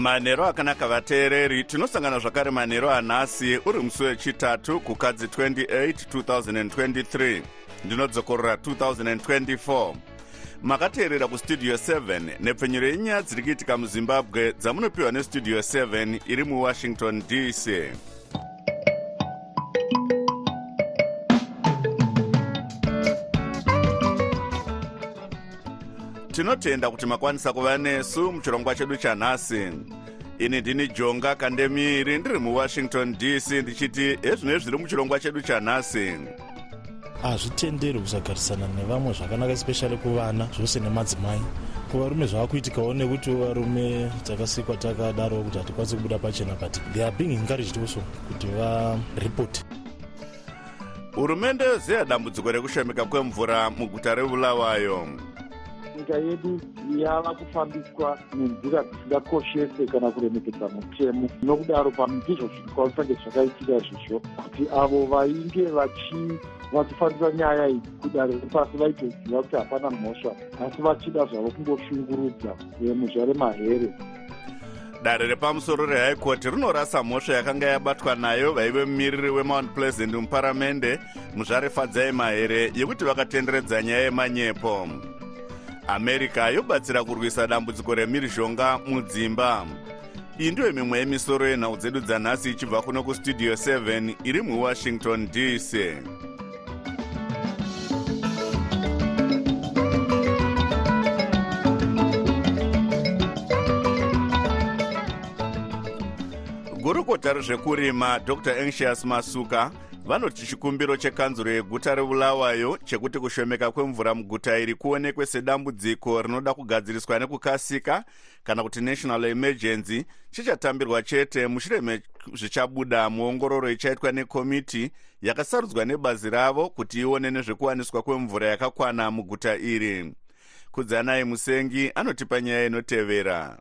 manhero akanaka vateereri tinosangana zvakare manhero anhasi uri musi wechitatu kukadzi 28 2023 ndinodzokorora 2024 makateerera kustudio 7 nepfenyuro yenyaya dziri kuitika muzimbabwe dzamunopiwa nestudio 7 iri muwashington dc tinotenda kuti makwanisa kuva nesu muchirongwa chedu chanhasi ini ndini jonga kandemiri ndiri muwashington dc ndichiti ezvino zviri muchirongwa chedu chanhasi hazvitenderi kusagarisana nevamwe zvakanaka especially kuvana zvose nemadzimai. Kuvarume zvava kuitikawo nekuti varume takasikwa takadaro kuti hatikwanisi kubuda pachena but they are being encouraged also kuti varipoti hurumende yozeya dambudziko rekushomeka kwemvura muguta rebulawayo nyika yedu yava kufambiswa nenzira dzisingakoshese kana kuremekedza mutemo nokudaro pamizvo zvinokwanisa zvakaitika izvozvo kuti avo vainge vachi vachifambisa nyaya idzi kudare repasi vaitoziva kuti hapana mhosva asi vachida zvavo kungoshungurudza muzva remahere dare repamusoro rehaikoti rinorasa mhosva yakanga yabatwa nayo vaive mumiriri wemount pleasant muparamende muzvare fadzai mahere yekuti vakatenderedza nyaya yemanyepo america yobatsira kurwisa dambudziko remhirizhonga mudzimba. Iyi ndiyo mimwe yemisoro yenhau dzedu dzanhasi ichibva kuno kustudio 7 iri muwashington dc gurukota rezvekurima dr anxious masuka vanoti chikumbiro chekanzuro yeguta rebulawayo chekuti kushomeka kwemvura muguta iri kuonekwe sedambudziko rinoda kugadziriswa nekukasika kana kuti national emergency chichatambirwa chete mushure mezvichabuda muongororo ichaitwa nekomiti yakasarudzwa nebazi ravo kuti ione nezvekuwaniswa kwemvura yakakwana muguta iri. Kudzanai musengi anotipa nyaya inotevera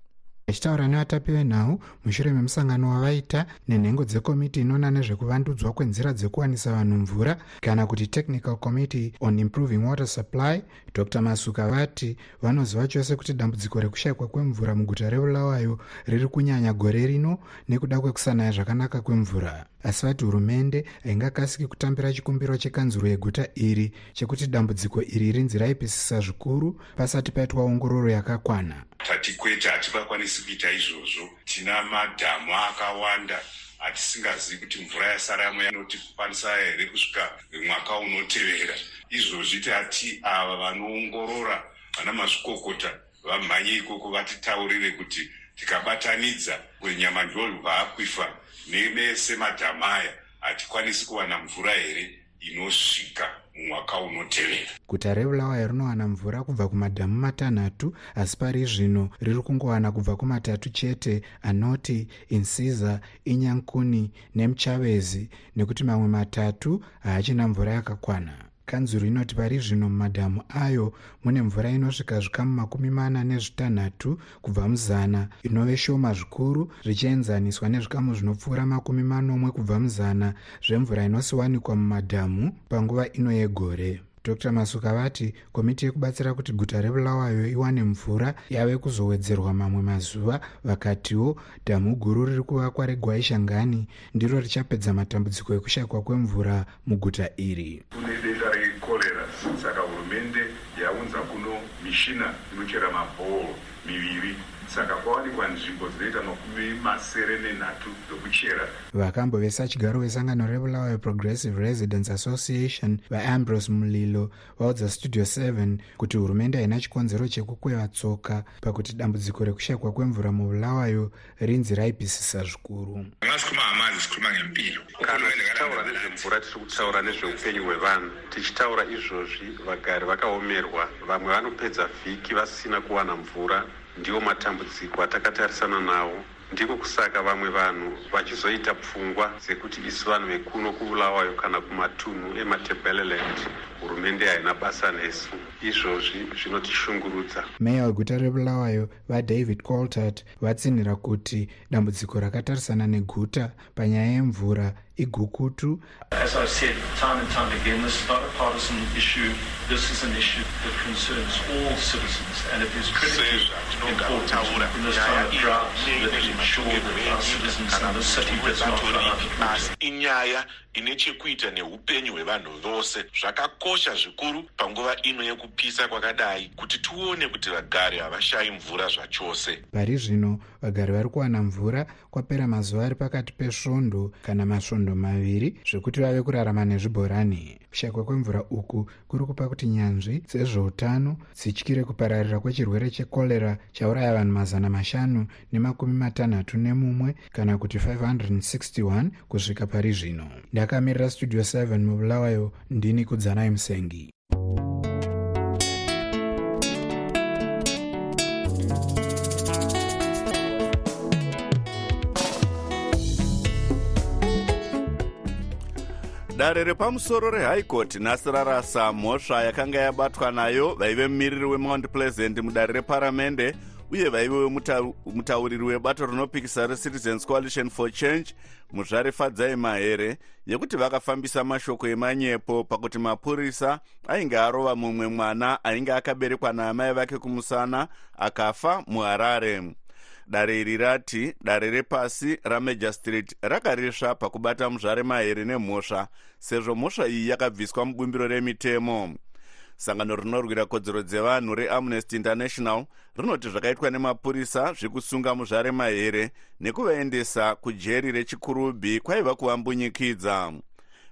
achitaura nevatapi venhau mushure memusangano wavaita nenhengo dzekomiti inoona nezvekuvandudzwa kwenzira dzekuwanisa vanhu mvura kana kuti technical committee on improving water supply dr. Masuka vati vanoziva chose kuti dambudziko rekushayikwa kwemvura muguta rebulawayo riri kunyanya gore rino nekuda kwekusanaya zvakanaka kwemvura asi vati hurumende haingakasiki kutambira chikumbiro chekanzuro yeguta iri chekuti dambudziko iri rinzi raipisisa zvikuru pasati paitwa ongororo yakakwana. Tati kwete hatingakwanisi kuita izvozvo. Tina madhamu akawanda hatisingazivi kuti mvura yasaramo yanotikwanisa here kusvika mwaka unotevera. Izvozvi tati ava vanoongorora vana mazvikokota vamhanye ikoko vatitaurire kuti tikabatanidza kwenyama ndobva akwifa nevese madhamu aya hatikwanisi kuwana mvura here inosvika mumwaka unotevera. Guta rebulawayo rinowana mvura kubva kumadhamu matanhatu asi pari zvino riri kungowana kubva kumatatu chete anoti insiza inyankuni nemuchavezi nekuti mamwe matatu haachina mvura yakakwana kanzuro inoti pari zvino mumadhamu ayo mune mvura inosvika zvikamu makumi mana nezvitanhatu kubva muzana. Inove shoma zvikuru zvichienzaniswa nezvikamu zvinopfuura makumi manomwe kubva muzana zvemvura inosiwanikwa mumadhamu panguva ino yegore dr. Masuka vati komiti yekubatsira kuti guta rebulawayo iwane mvura yave kuzowedzerwa mamwe mazuva vakatiwo dhamu guru riri kuvakwa regwaishangani ndiro richapedza matambudziko ekushayikwa kwemvura muguta iri. Kune denda rekorera saka hurumende yaunza kuno mishina inochera mabhoro miviri saka kwawanikwa nzvimbo dzinoita makumi masere nenhatu dzokuchera. Vakambovesa chigaro vesangano rebulawayo progressive residence association vaambrose mulilo vaudza studio 7 kuti hurumende haina chikonzero chekukweva tsoka pakuti dambudziko rekushayikwa kwemvura mubulawayo rinzi raipisisa zvikuru. Ngasikhuluma ngamanzi sikhuluma ngempilo. Kana tichitaura nezvemvura tiri kutaura nezveupenyu hwevanhu. Tichitaura izvozvi vagari vakaomerwa. Vamwe vanopedza vhiki vasina kuwana mvura ndiwo matambudziko atakatarisana nawo. Ndiko kusaka vamwe vanhu vachizoita pfungwa dzekuti isi vanhu vekuno kubulawayo kana kumatunhu ematebeleland hurumende haina basa nesu. Izvozvi zvinotishungurudza meya weguta rebulawayo vadavid coltart vatsinhira kuti dambudziko rakatarisana neguta panyaya yemvura igukutu As I've said time and time again, this is not a partisan issue. This is an issue that concerns all citizens, and it is critically important in this time of drought that we ensure that our citizens in the city does not run out of water. inyaya ine chekuita neupenyu hwevanhu vose. Zvakakosha zvikuru panguva ino yekupisa kwakadai kuti tione kuti vagari havashayi mvura zvachose. Pari zvino vagari vari kuwana mvura kwapera mazuva ari pakati pesvondo kana masvondo maviri zvekuti vave kurarama nezvibhorani. Kushakwa kwemvura uku kuri kupa kuti nyanzvi dzezveutano dzityire kupararira kwechirwere chekorera chauraya vanhu mazana mashanu nemakumi matanhatu nemumwe kana kuti 561 kusvika pari zvino ndakamirira studio 7 mubulawayo ndini kudzanai musengi. Dare repamusoro court nhasi rarasa mhosva yakanga yabatwa nayo vaive mumiriri wemount pleasant mudare reparamende uye vaive mutauriri webato rinopikisa recitizens coalition for change muzvare fadzai mahere yekuti vakafambisa mashoko emanyepo pakuti mapurisa ainge arova mumwe mwana ainge akaberekwa naamai vake kumusana akafa muharare. Dare iri rati dare repasi ramajor street rakarisva pakubata muzvare mahere nemhosva sezvo mhosva iyi yakabviswa mubumbiro remitemo sangano rinorwira kodzero dzevanhu reamnesty international rinoti zvakaitwa nemapurisa zvekusunga muzvare mahere nekuvaendesa kujeri rechikurubhi kwaiva kuvambunyikidza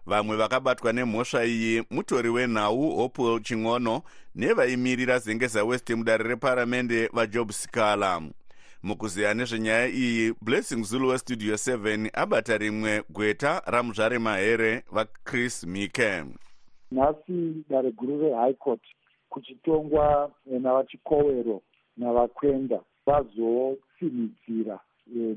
vamwe vakabatwa nemhosva iyi mutori wenhau hopewell ching'ono nevaimirira zengeza west mudare reparamende vajob sikala. Mukuziya nezvenyaya iyi blessing zulu westudio 7 abata rimwe gweta ramuzvare mahere vachris mike nhasi dare guru rehigh court kuchitongwa navachikowero navakwenda vazosimidzira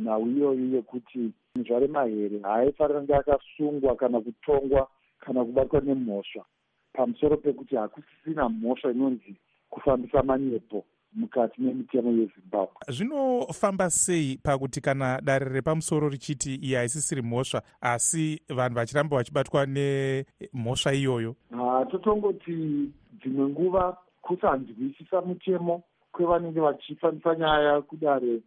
nhau iyoyo yekuti muzvare mahere haaifanira kunge akasungwa kana kutongwa kana kubatwa nemhosva. Pamusoro pekuti hakusisina mhosva inonzi kufambisa manyepo mukati memitemo yezimbabwe. Zvinofamba sei pakuti kana dare repamusoro richiti iyi haisisiri mhosva asi vanhu vachiramba vachibatwa nemhosva iyoyo? Hatotongoti dzimwe nguva kusanzwisisa mutemo kwevanenge vachifambisa nyaya kudare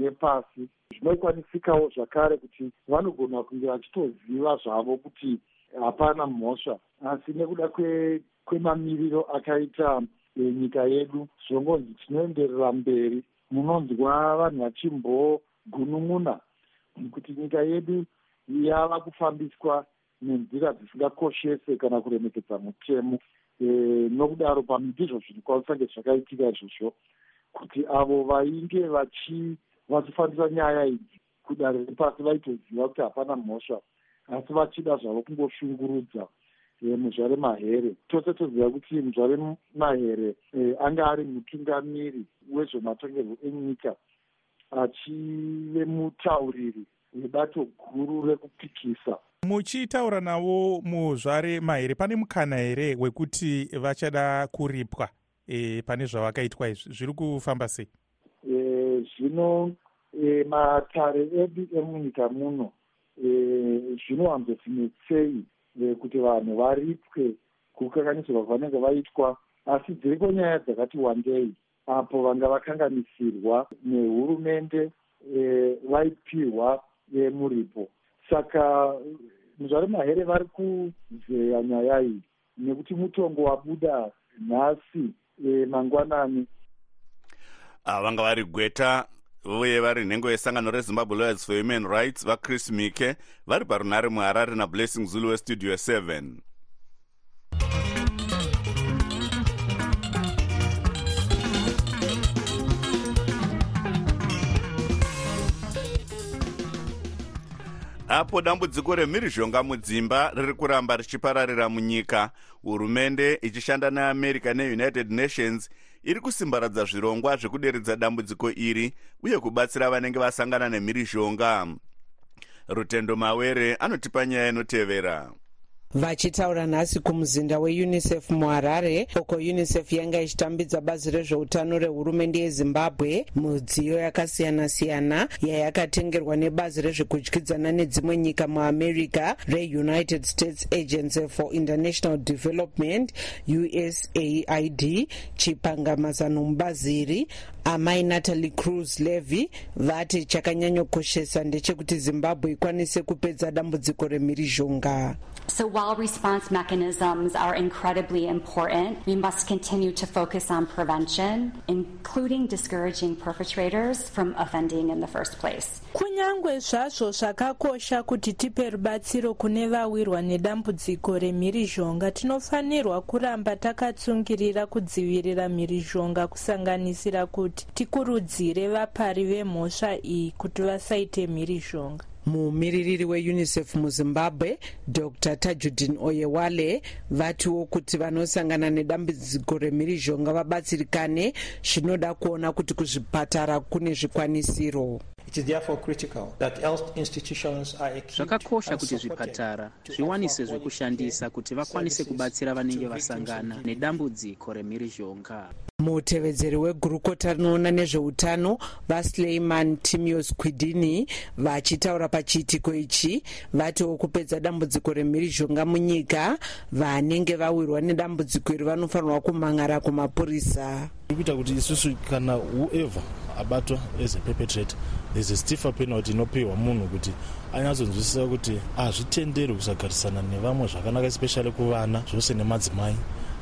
repasi zvinokwanisikawo zvakare kuti vanogona kunge vachitoziva zvavo kuti hapana mhosva asi nekuda kwemamiriro akaita nyika yedu. Zvongonzi tinoenderera mberi munonzwa vanhu vachimbogunun'una kuti nyika yedu yava kufambiswa nenzira dzisingakoshese kana kuremekedza mutemo. E, nokudaro ndizvo zvinokwanisa kunge zvakaitika izvozvo kuti avo vainge vachi vachifambisa nyaya idzi kudare repasi vaitoziva kuti hapana mhosva asi vachida zvavo kungoshungurudza muzvare mahere. Tose toziva kuti muzvare mahere anga ari mutungamiri wezvematongerwo enyika achive mutauriri webato guru rekupikisa. Muchitaura navo muzvare mahere pane mukana here wekuti vachada kuripwa e, pane zvavakaitwa izvi? Zviri kufamba sei? Zvino e, matare edu emunyika muno e, kuti vanhu varipwe kukanganisirwa kwavanenge vaitwa asi dziriko nyaya dzakati wandei apo vanga vakanganisirwa nehurumende vaipihwa muripo. Saka muzvare mahere vari kuzeya nyaya iyi nekuti mutongo wabuda nhasi mangwanani. Vanga vari gweta uye vari nhengo yesangano rezimbabwe lawyers for human rights vachris mike vari parunare muharare nablessing zulu westudio 7 apo dambudziko remhirizhonga mudzimba riri kuramba richipararira munyika hurumende ichishanda neamerica neunited nations iri kusimbaradza zvirongwa zvekuderedza dambudziko iri uye kubatsira vanenge vasangana nemhirizhonga. Rutendo mawere anotipa nyaya inotevera vachitaura nhasi kumuzinda weunicef muharare uko unicef yanga ichitambidza bazi rezveutano rehurumende yezimbabwe mudziyo yakasiyana-siyana yayakatengerwa nebazi rezvekudyidzana nedzimwe nyika muamerica reunited states agency for international development usaid chipangamazano mubazi iri amai natalie cruz levy vati chakanyanyokoshesa ndechekuti zimbabwe ikwanise kupedza dambudziko remhirizhonga So while response mechanisms are incredibly important, we must continue to focus on prevention, including discouraging perpetrators from offending in the first place. zvazvo zvakakosha kuti tipe rubatsiro kune vawirwa nedambudziko remhirizhonga tinofanirwa kuramba takatsungirira kudzivirira mhirizhonga kusanganisira kuti tikurudzire vapari vemhosva iyi kuti vasaite mhirizhonga mumiririri weunicef muzimbabwe dr. Tajudin oyewale vatiwo kuti vanosangana nedambudziko remhirizhonga vabatsirikane zvinoda kuona kuti kuzvipatara kune zvikwanisiro zvakakosha kuti zvipatara zviwanise zvekushandisa kuti vakwanise kubatsira vanenge vasangana nedambudziko remhirizhonga. Mutevedzeri wegurukota rinoona nezveutano vasleiman timios quidini vachitaura pachiitiko ichi vatiwo kupedza dambudziko remhirizhonga munyika vanenge vawirwa nedambudziko iri vanofanirwa kumhangara kumapurisa kuita kuti isusu kana whoever abatwa as a perpetrator there's a stiffer penalty inopiwa munhu kuti anyatsonzwisisa kuti hazvitenderi kusagarisana nevamwe zvakanaka especially kuvana zvose nemadzimai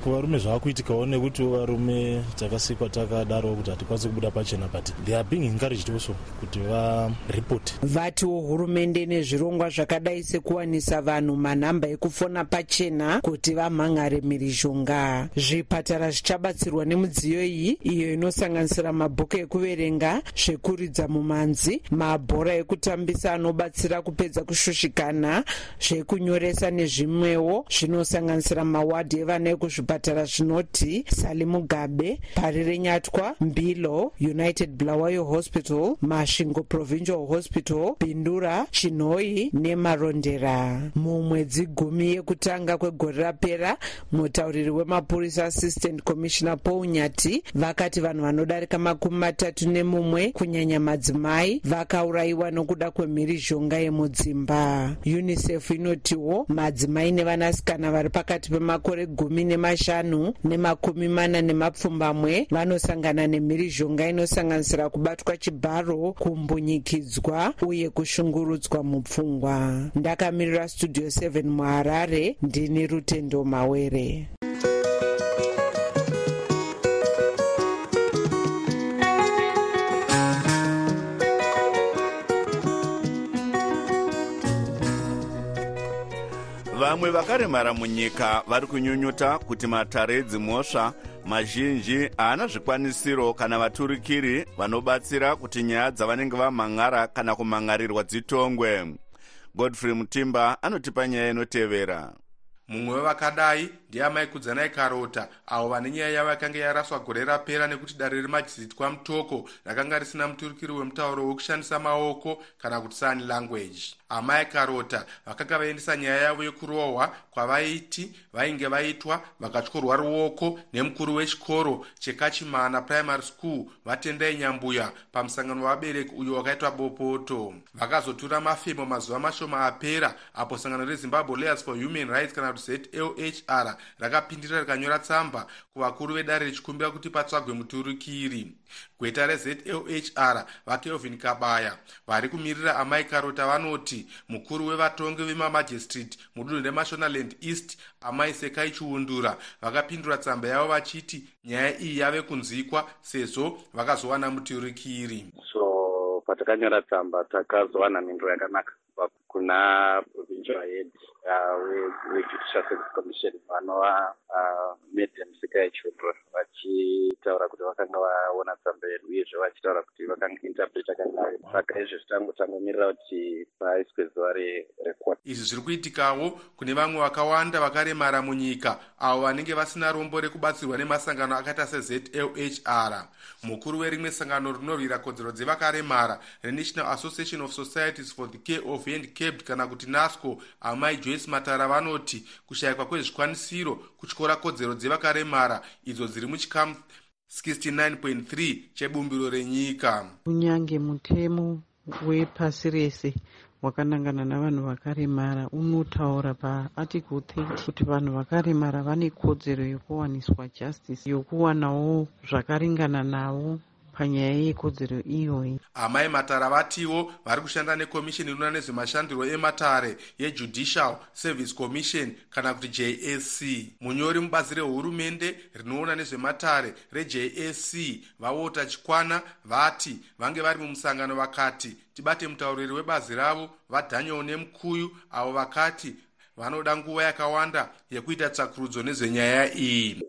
kuvarume zvava kuitikawo nekuti varume takasikwa takadaro kuti hatikwanisi kubuda pachena but they are being encouraged also kuti varipoti. Vatiwo hurumende nezvirongwa zvakadai sekuwanisa vanhu manhamba ekufona pachena kuti vamhangare mhirizhonga zvipatara zvichabatsirwa nemidziyo iyi iyo inosanganisira mabhuku ekuverenga zvekuridza mumanzi mabhora ekutambisa anobatsira kupedza kushushikana zvekunyoresa nezvimwewo zvinosanganisira mawadhi evana ekuzvipatara zvinoti sali mugabe pari renyatwa mbilo united bulawayo hospital masvingo provincial hospital bindura chinhoi nemarondera. Mumwedzi gumi yekutanga kwegore rapera mutauriri wemapurisa assistant commissioner paul nyati vakati vanhu vanodarika makumi matatu nemumwe kunyanya madzimai vakaurayiwa nokuda kwemhirizhonga yemudzimba. Unicef inotiwo madzimai nevanasikana vari pakati pemakore gumi nemashanu nemakumi mana nemapfumbamwe vanosangana nemhirizhonga inosanganisira kubatwa chibharo kumbunyikidzwa uye kushungurudzwa mupfungwa. Ndakamirira studio 7 muharare ndini rutendo mawere vamwe vakaremara munyika vari kunyunyuta kuti matare edzimhosva mazhinji haana zvikwanisiro kana vaturikiri vanobatsira kuti nyaya dzavanenge vamhan'ara kana kumhan'arirwa dzitongwe. Godfrey mutimba anotipa nyaya inotevera. Mumwe wevakadai ndiamai kudzanai karota avo vane nyaya yavo yakanga yaraswa gore rapera nekuti dare remajisitwa mutoko rakanga risina muturukiri wemutauro wekushandisa maoko kana kuti sign language. Amai karota vakanga vaendesa nyaya yavo yekurohwa kwavaiti vainge vaitwa vakatyorwa ruoko nemukuru wechikoro chekachimana primary school vatendai nyambuya pamusangano wavabereki uyo wakaitwa bopoto. Vakazotura mafemo mazuva mashoma apera apo sangano rezimbabwe lawyers for human rights kana kuti zlhr rakapindira rikanyora tsamba kuvakuru vedare richikumbira kuti patsvagwe muturukiri. Gweta rezlhr vakelvin kabaya vari kumirira amai karota vanoti mukuru wevatongi vemamajistrate mudunhu remashonaland east amai sekai chiundura vakapindura tsamba yavo vachiti nyaya iyi yave kunzwikwa sezvo vakazowana muturukiri. So patakanyora tsamba takazowana mhinduro yakanaka kuna provincial head wejudicial service commission vanova made a mistake yechildren vachitaura kuti vakanga vaona tsamba yedu uyezve vachitaura kuti vakainterpreta kanayo saka izvi zvitangomirira kuti paiswe zuva recourt izvi zviri kuitikawo kune vamwe vakawanda vakaremara munyika avo vanenge vasina rombo rekubatsirwa nemasangano akaita sezlhr mukuru werimwe sangano rinorwira kodzero dzevakaremara renational association of societies for the care of handicaped kana kuti nasco amai joyce matara vanoti kushayikwa kwezvikwanisiro kutyora kodzero dzevakaremara idzo dziri muchikamu. 69.3 chebumbiro renyika. Kunyange mutemo wepasi rese wakanangana navanhu vakaremara unotaura paarticle 30 kuti vanhu vakaremara vane kodzero yokuwaniswa justice yokuwanawo zvakaringana navo panyaya yekodzero iyoyi. Amai matara vatiwo vari kushanda nekomishini inoona nezvemashandiro ematare yejudicial service commission kana kuti jsc munyori mubazi rehurumende rinoona nezvematare rejsc vawota chikwana vati vange vari mumusangano vakati tibate mutauriri webazi ravo vadaniel nemukuyu avo vakati vanoda nguva yakawanda yekuita tsvakurudzo nezvenyaya iyi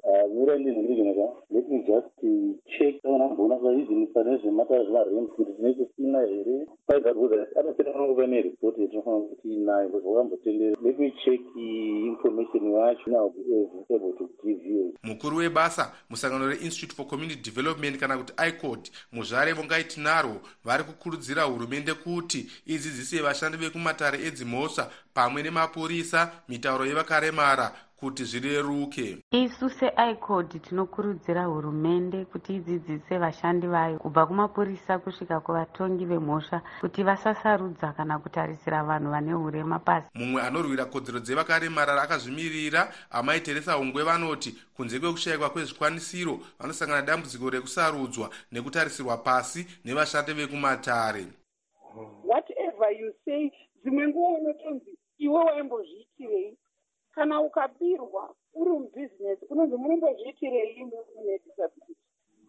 check taona kuona kwaizvinisa nezvematara zvemarent kuti tine kusina here. Paivarwuza anopera kuva neripoti yatinofanira kuti inayo bcause wakambotendera check information yacho now able to give you. Mukuru webasa musangano reinstitute for community development kana kuti icod muzvare vongaiti narwo vari kukurudzira hurumende kuti idzidzise vashandi vekumatare edzimhosva pamwe nemapurisa mitauro yevakaremara kuti zvireruke. Isu seicod tinokurudzira hurumende kuti idzidzise vashandi vayo kubva kumapurisa kusvika kuvatongi vemhosva kuti vasasarudza kana kutarisira vanhu vane urema pasi. Mumwe anorwira kodzero dzevakaremara akazvimirira amai teresa ungwe vanoti kunze kwekushayikwa kwezvikwanisiro vanosangana dambudziko rekusarudzwa nekutarisirwa pasi nevashandi vekumatare. Whatever you say dzimwe nguva unotonzi iwe waimbozviitirei kana ukabirwa uri mubhizinesi unonzi munombozviitirei mune disability.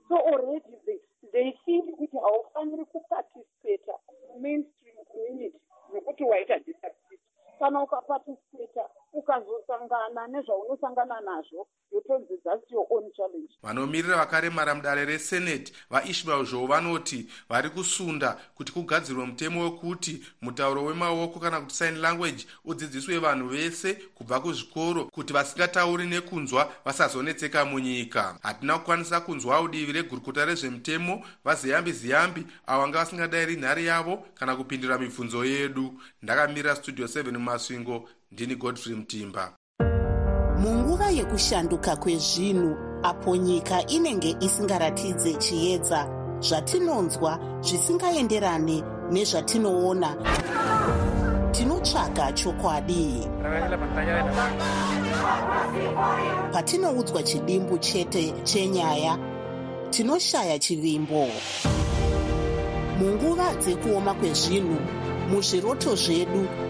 So already they, they think kuti haufaniri kupatisipeta mainstream community nekuti waita disability. Kana ukapatisipeta ukazosangana nezvaunosangana nazvo yotonzi thats your own challenge. Vanomirira vakaremara mudare reseneti vaishmael zhou vanoti vari kusunda kuti kugadzirwe mutemo wekuti mutauro wemaoko kana kuti sign language udzidziswe vanhu vese kubva kuzvikoro kuti vasingatauri nekunzwa vasazonetseka munyika. Hatina kukwanisa kunzwawo divi regurukota rezvemutemo vaziyambi ziyambi avo vanga vasingadayiri nhare yavo kana kupindura mibvunzo yedu. Ndakamirira studio 7 mumasvingo ndini godfrey mutimba munguva yekushanduka kwezvinhu apo nyika inenge isingaratidze chiedza zvatinonzwa zvisingaenderane nezvatinoona tinotsvaga chokwadi. Patinoudzwa chidimbu chete chenyaya tinoshaya chivimbo. Munguva dzekuoma kwezvinhu muzviroto zvedu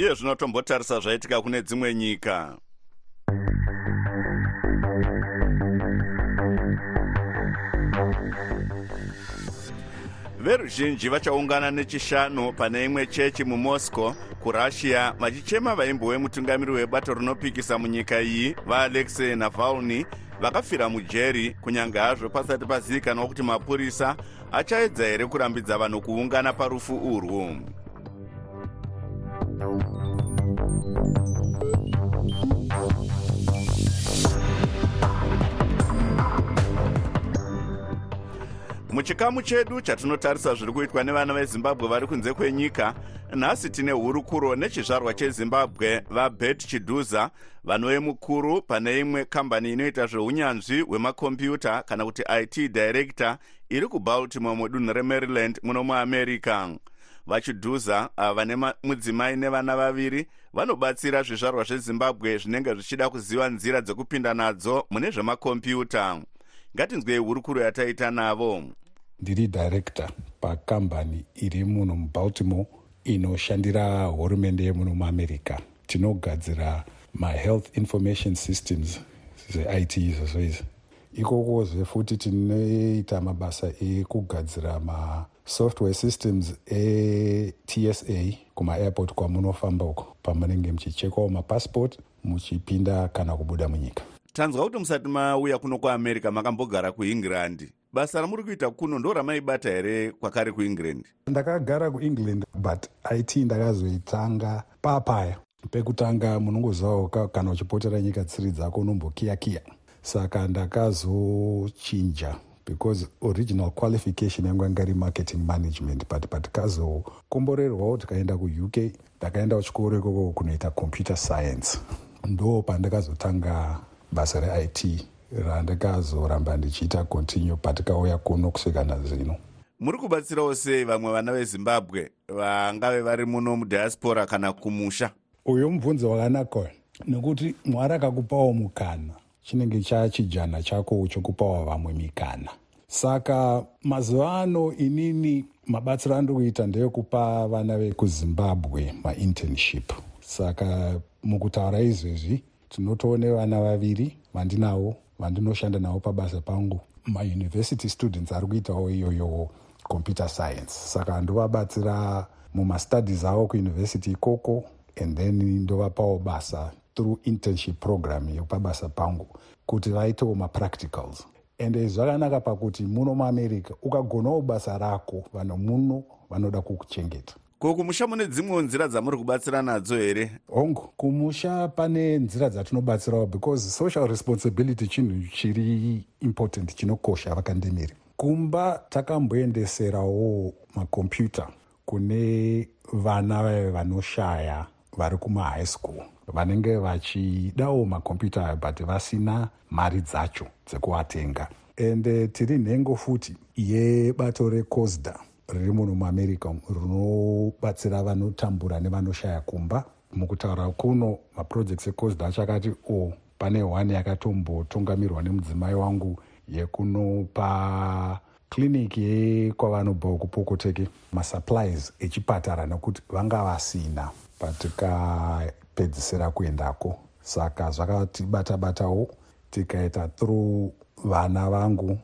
iye zvino tombotarisa zvaitika kune dzimwe nyika. Veruzhinji vachaungana nechishanu pane imwe chechi mumoscow kurussia. Vachichema vaimbo wemutungamiri webato rinopikisa munyika iyi vaalexei navalny. Vakafira mujeri kunyange hazvo pasati pazivikanwa kuti mapurisa achaedza here kurambidza vanhu kuungana parufu urwu muchikamu chedu chatinotarisa zviri kuitwa nevana vezimbabwe vari kunze kwenyika nhasi tine hurukuro nechizvarwa chezimbabwe vabet chidhuza vanove mukuru pane imwe kambani inoita zveunyanzvi hwemakombiyuta kana kuti it director iri kubaltimore mudunhu remaryland muno muamerica vachidhuza vane mudzimai nevana vaviri vanobatsira zvizvarwa zvezimbabwe zvinenge zvichida kuziva nzira dzekupinda nadzo mune zvemakombiyuta. Ngatinzwei hurukuro yataita navo. Ndiri director pakambani iri muno mubaltimore inoshandira hurumende yemuno muamerica. Tinogadzira mahealth information systems zeit izvozvo izvi ikokozve futi tinoita mabasa ekugadzira masoftware systems etsa kumaairport kwamunofamba uko pamunenge muchichekwawo mapassport muchipinda kana kubuda munyika. Tanzwa kuti musati mauya kuno kuamerica makambogara kuengland basa ramuri kuita kuno ndo ramaibata here kwakare kuengland? Ndakagara kuengland but it ndakazoitanga papaya pekutanga munongozivawo kana uchipotera nyika tsiri dzako unombokiyakiya. Saka ndakazochinja because original qualification yangu yanga iri marketing management but patikazokomborerwawo tikaenda kuuk ndakaenda kuchikoro ikoko kunoita computer science. Ndo pandakazotanga basa reit randikazoramba ndichiita continue patikauya kuno kusvika nazvino muri kubatsirawo sei vamwe vana vezimbabwe vangave vari muno mudiaspora kana kumusha? Uyo mubvunzo wakanaka nekuti mwari akakupawo mukana. Chinenge chachijana chako chokupawo vamwe mikana saka mazuva ano inini mabatsiro andiri kuita ndeyekupa vana vekuzimbabwe mainternship saka mukutaura izvezvi tinotoone vana vaviri vandinavo vandinoshanda navo pabasa pangu. Mauniversity students ari kuitawo iyoyo computer science. Saka ndovabatsira mumastudies avo kuuniversity ikoko and then ndovapawo basa through internship program yepabasa pangu kuti vaitewo mapracticals ende zvakanaka pakuti muno muamerica ukagonawo basa rako vanhu muno vanoda kukuchengeta. Ko kumusha mune dzimwewo nzira dzamuri kubatsira nadzo here? Hongu kumusha pane nzira dzatinobatsirawo because social responsibility chinhu chiri important chinokosha vakandemiri kumba takamboendeserawo makombiyuta kune vana vaive vanoshaya vari kumahigh school vanenge vachidawo makombiyuta ayo but vasina mari dzacho dzekuatenga. Ende tiri nhengo futi yebato recosda riri muno muamerica rinobatsira vanotambura nevanoshaya kumba. Mukutaura kuno maprojects ecosda achakati o pane one yakatombotungamirwa nemudzimai wangu yekunopa kliniki yekwavanobva kupokoteke masupplies echipatara nekuti vanga vasina patikapedzisira kuendako. Saka zvakatibata-batawo tikaita through vana vangu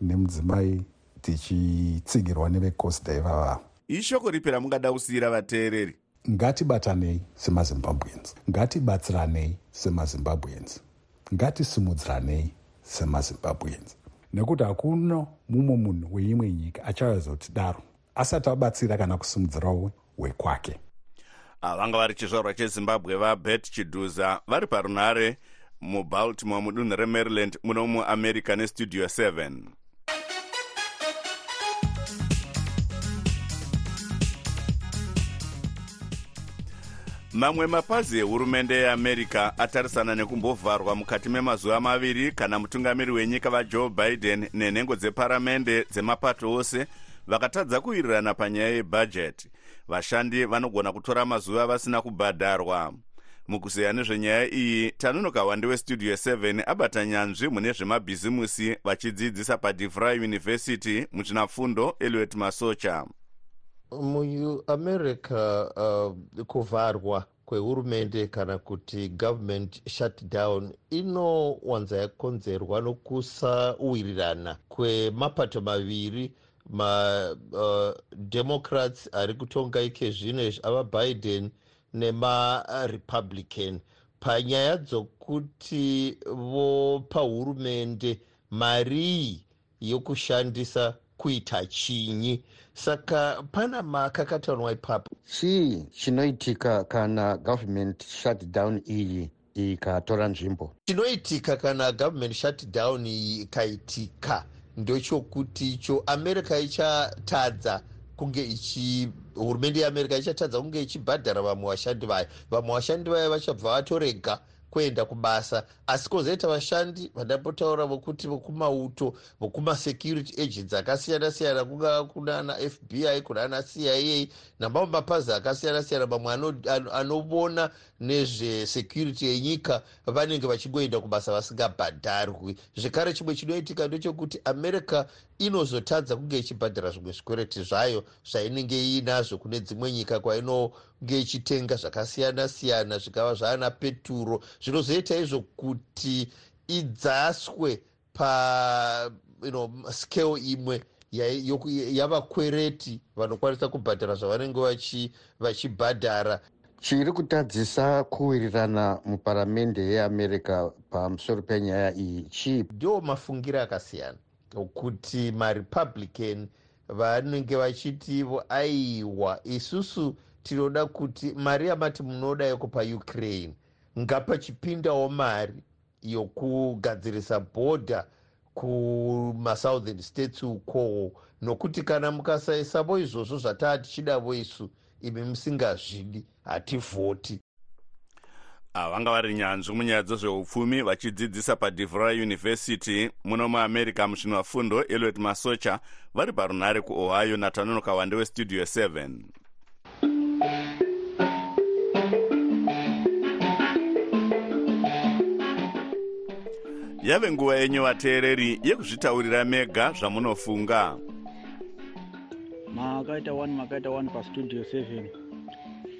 nemudzimai tichitsigirwa nevecosda ivava ishoko ripi ramungada kusiyira vateereri? Ngatibatanei semazimbabweans. Ngatibatsiranei semazimbabweans. Ngatisimudziranei semazimbabweans. Nekuti hakuna mumwe munhu weimwe nyika achazotidaro asati abatsira kana kusimudzirawo wekwake vanga vari chizvarwa chezimbabwe vabet chidhuza vari parunhare mubaltimore mudunhu remaryland muno muamerica nestudio 7 mamwe mapazi ehurumende yeamerica atarisana nekumbovharwa mukati memazuva maviri kana mutungamiri wenyika vajoe biden nenhengo dzeparamende dzemapato ose vakatadza kuwirirana panyaya yebhajeti vashandi vanogona kutora mazuva vasina kubhadharwa. Mukuzeya nezvenyaya iyi tanonoka wande westudio 7 abata nyanzvi mune zvemabhizimusi vachidzidzisa padivry university muchinapfundo eliot masocha. Muamerica uh, kuvharwa kwehurumende kana kuti government shutdown inowanza yakonzerwa nokusauwirirana kwemapato maviri mademocrats uh, ari kutonga ike zvino izvi avabiden nemarepublican panyaya dzokuti vopa hurumende marii yokushandisa kuita chinyi. Saka pana makakatanwa ipapo. Chii chinoitika kana government shutdown iyi ikatora nzvimbo? Chinoitika kana government shutdown iyi ikaitika ndochokuti icho america ichatadza kunge ichi hurumende yeamerica ichatadza kunge ichibhadhara vamwe vashandi vayo. Vamwe vashandi vayo vachabva vatorega kuenda kubasa. Asi kwozoita vashandi vandambotaura vokuti vokumauto vokumasecurity agents akasiyana siyana kungava kunana fbi kunana cia namamwe mapazi akasiyana siyana mamwe anovona nezvesecurity yenyika vanenge vachingoenda kubasa vasingabhadharwi. Zvekare chimwe chinoitika ndechekuti america inozotadza kunge ichibhadhara zvimwe zvikwereti zvayo zvainenge iinazvo kune dzimwe nyika kwainonge ichitenga zvakasiyana siyana zvikava zvaana peturo. Zvinozoita izvo kuti idzaswe pa you know, scale imwe yavakwereti vanokwanisa kubhadhara zvavanenge vachibhadhara. Chiri kutadzisa kuwirirana muparamende yeamerica pamusoro penyaya iyi chii? Ndo mafungiro akasiyana kuti marepublican vanenge vachitivo aiwa isusu tinoda kuti mari yamati munoda yeko paukraine ngapachipindawo mari yokugadzirisa bhodha kumasouthern states ukowo nokuti kana mukasaisavo izvozvo zvataa tichidavo isu imi musingazvidi hativhoti vanga vari nyanzvi munyaya dzezveupfumi vachidzidzisa padevry university muno muamerica musvino fundo eliot masocha vari parunhare kuohio natanonoka wande westudio 7 yave nguva yenyu vateereri yekuzvitaurira mega zvamunofunga. Makaita 1 makaita 1 pastudio 7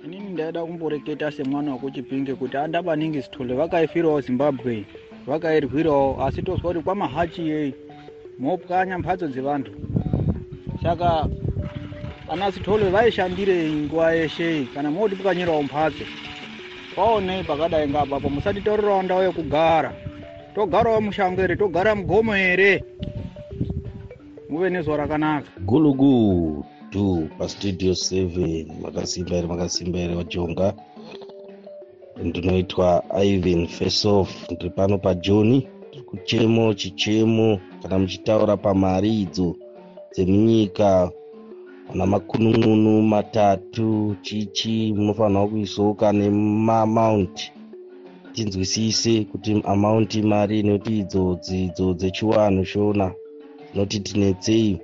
inini ndaida kumboreketa semwana wekuchipinge kuti andabaningi zitole vakaifirawo zimbabwe vakairwirawo asi tozwa kuti kwamahachi yei mopwanya mbatso dzevantu. Saka ana zitole vaishandirei nguva yeshe kana moti pukanyirawo mbatso kwaonei pakadai ngapapo musatitaurirawo ndau yekugara. Togarawo mushango here togara mugomo here muve nezuva rakanaka gulugudu pastudio 7 makasimba here makasimba here vajonga. Ndinoitwa ivan faceoff ndiri pano pajoni tiri kuchemo chichemo kana muchitaura pamari idzo dzemunyika. Ana makunun'unu matatu chichi munofanirwa kuisawo kane maamaunti tinzwisise kuti amaunti mari nekuti idzo dzidzo dzechiwanhu shona. Dzinoti tinetsei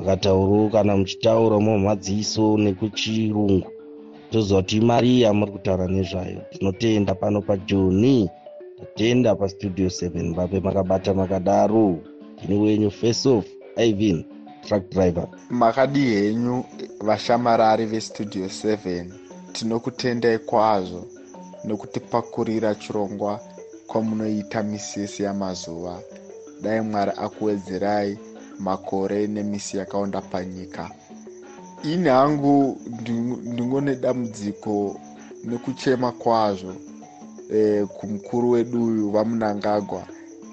makataurawo kana muchitaura mumadziso nekuchirungu. Toziva kuti imari yamuri kutaura nezvayo tinotenda pano pajoni. Tatenda pastudio 7 vape makabata makadaro. Ndini wenyu faceoff ivan truck driver. Makadi henyu vashamarari vestudio 7 tinokutendai kwazvo nekutipakurira chirongwa kwamunoita misisi yamazuva. Dai mwari akuwedzerai makore nemisi yakaonda panyika. Ini hangu ndingone dambudziko nekuchema kwazvo e, kumukuru wedu uyu vamunangagwa.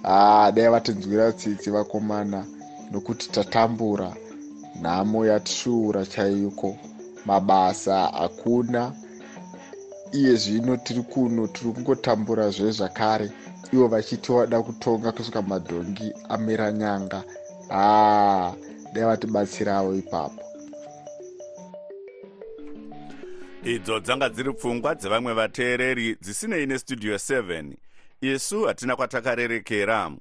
Haa dai vatinzwira tsitsi vakomana nokuti tatambura nhamo yatisvuura chaiko mabasa hakuna. Iye zvino tiri kuno tiri kungotambura zve zvakare. Ivo vachiti vada kutonga kusvika madhongi amira nyanga haa dai vatibatsirawo ipapo. Idzo dzanga dziri pfungwa dzevamwe vateereri dzisinei nestudio 7 isu hatina kwatakarerekera.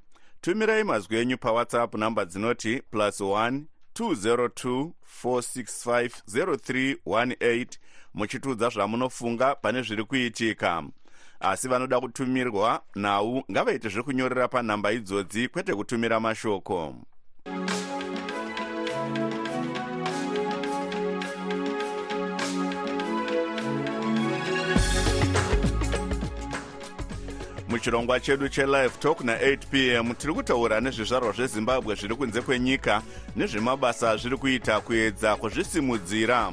Tumirai mazwi enyu pawhatsapp namba dzinoti plus 1 202 465 0318 muchitiudza zvamunofunga pane zviri kuitika. Asi vanoda kutumirwa nhau ngavaite zvekunyorera panhamba idzodzi kwete kutumira mashoko muchirongwa chedu chelive talk na8 p m tiri kutaura nezvizvarwa zvezimbabwe zviri kunze kwenyika nezvemabasa zviri kuita kuedza kuzvisimudzira.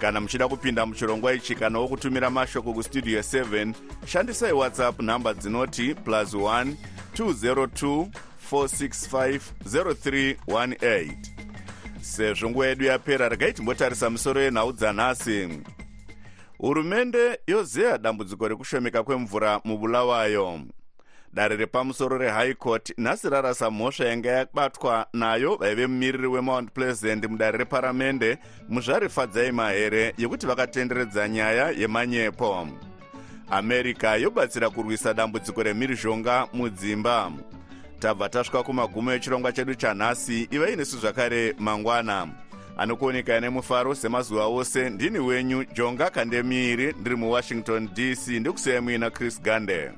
Kana muchida kupinda muchirongwa ichi kana wokutumira mashoko kustudio 7 shandisai whatsapp nhamba dzinoti plus 1 202 465 0318 sezvo nguva yedu yapera regai timbotarisa misoro yenhau dzanhasi hurumende yozeya dambudziko rekushomeka kwemvura mubulawayo. Dare repamusoro rehigh court nhasi rarasa mhosva yanga yabatwa nayo vaive mumiriri wemount pleasant mudare reparamende muzvarifadzai mahere yekuti vakatenderedza nyaya yemanyepo. America yobatsira kurwisa dambudziko remhirizhonga mudzimba. Tabva tasvika kumagumo echirongwa chedu chanhasi ivai nesu zvakare mangwana anokuonekai nemufaro semazuva ose. Ndini wenyu jonga kandemiiri ndiri muwashington dc ndikusiyai muina chris gande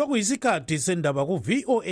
sokuyisikhathi sendaba ku-voa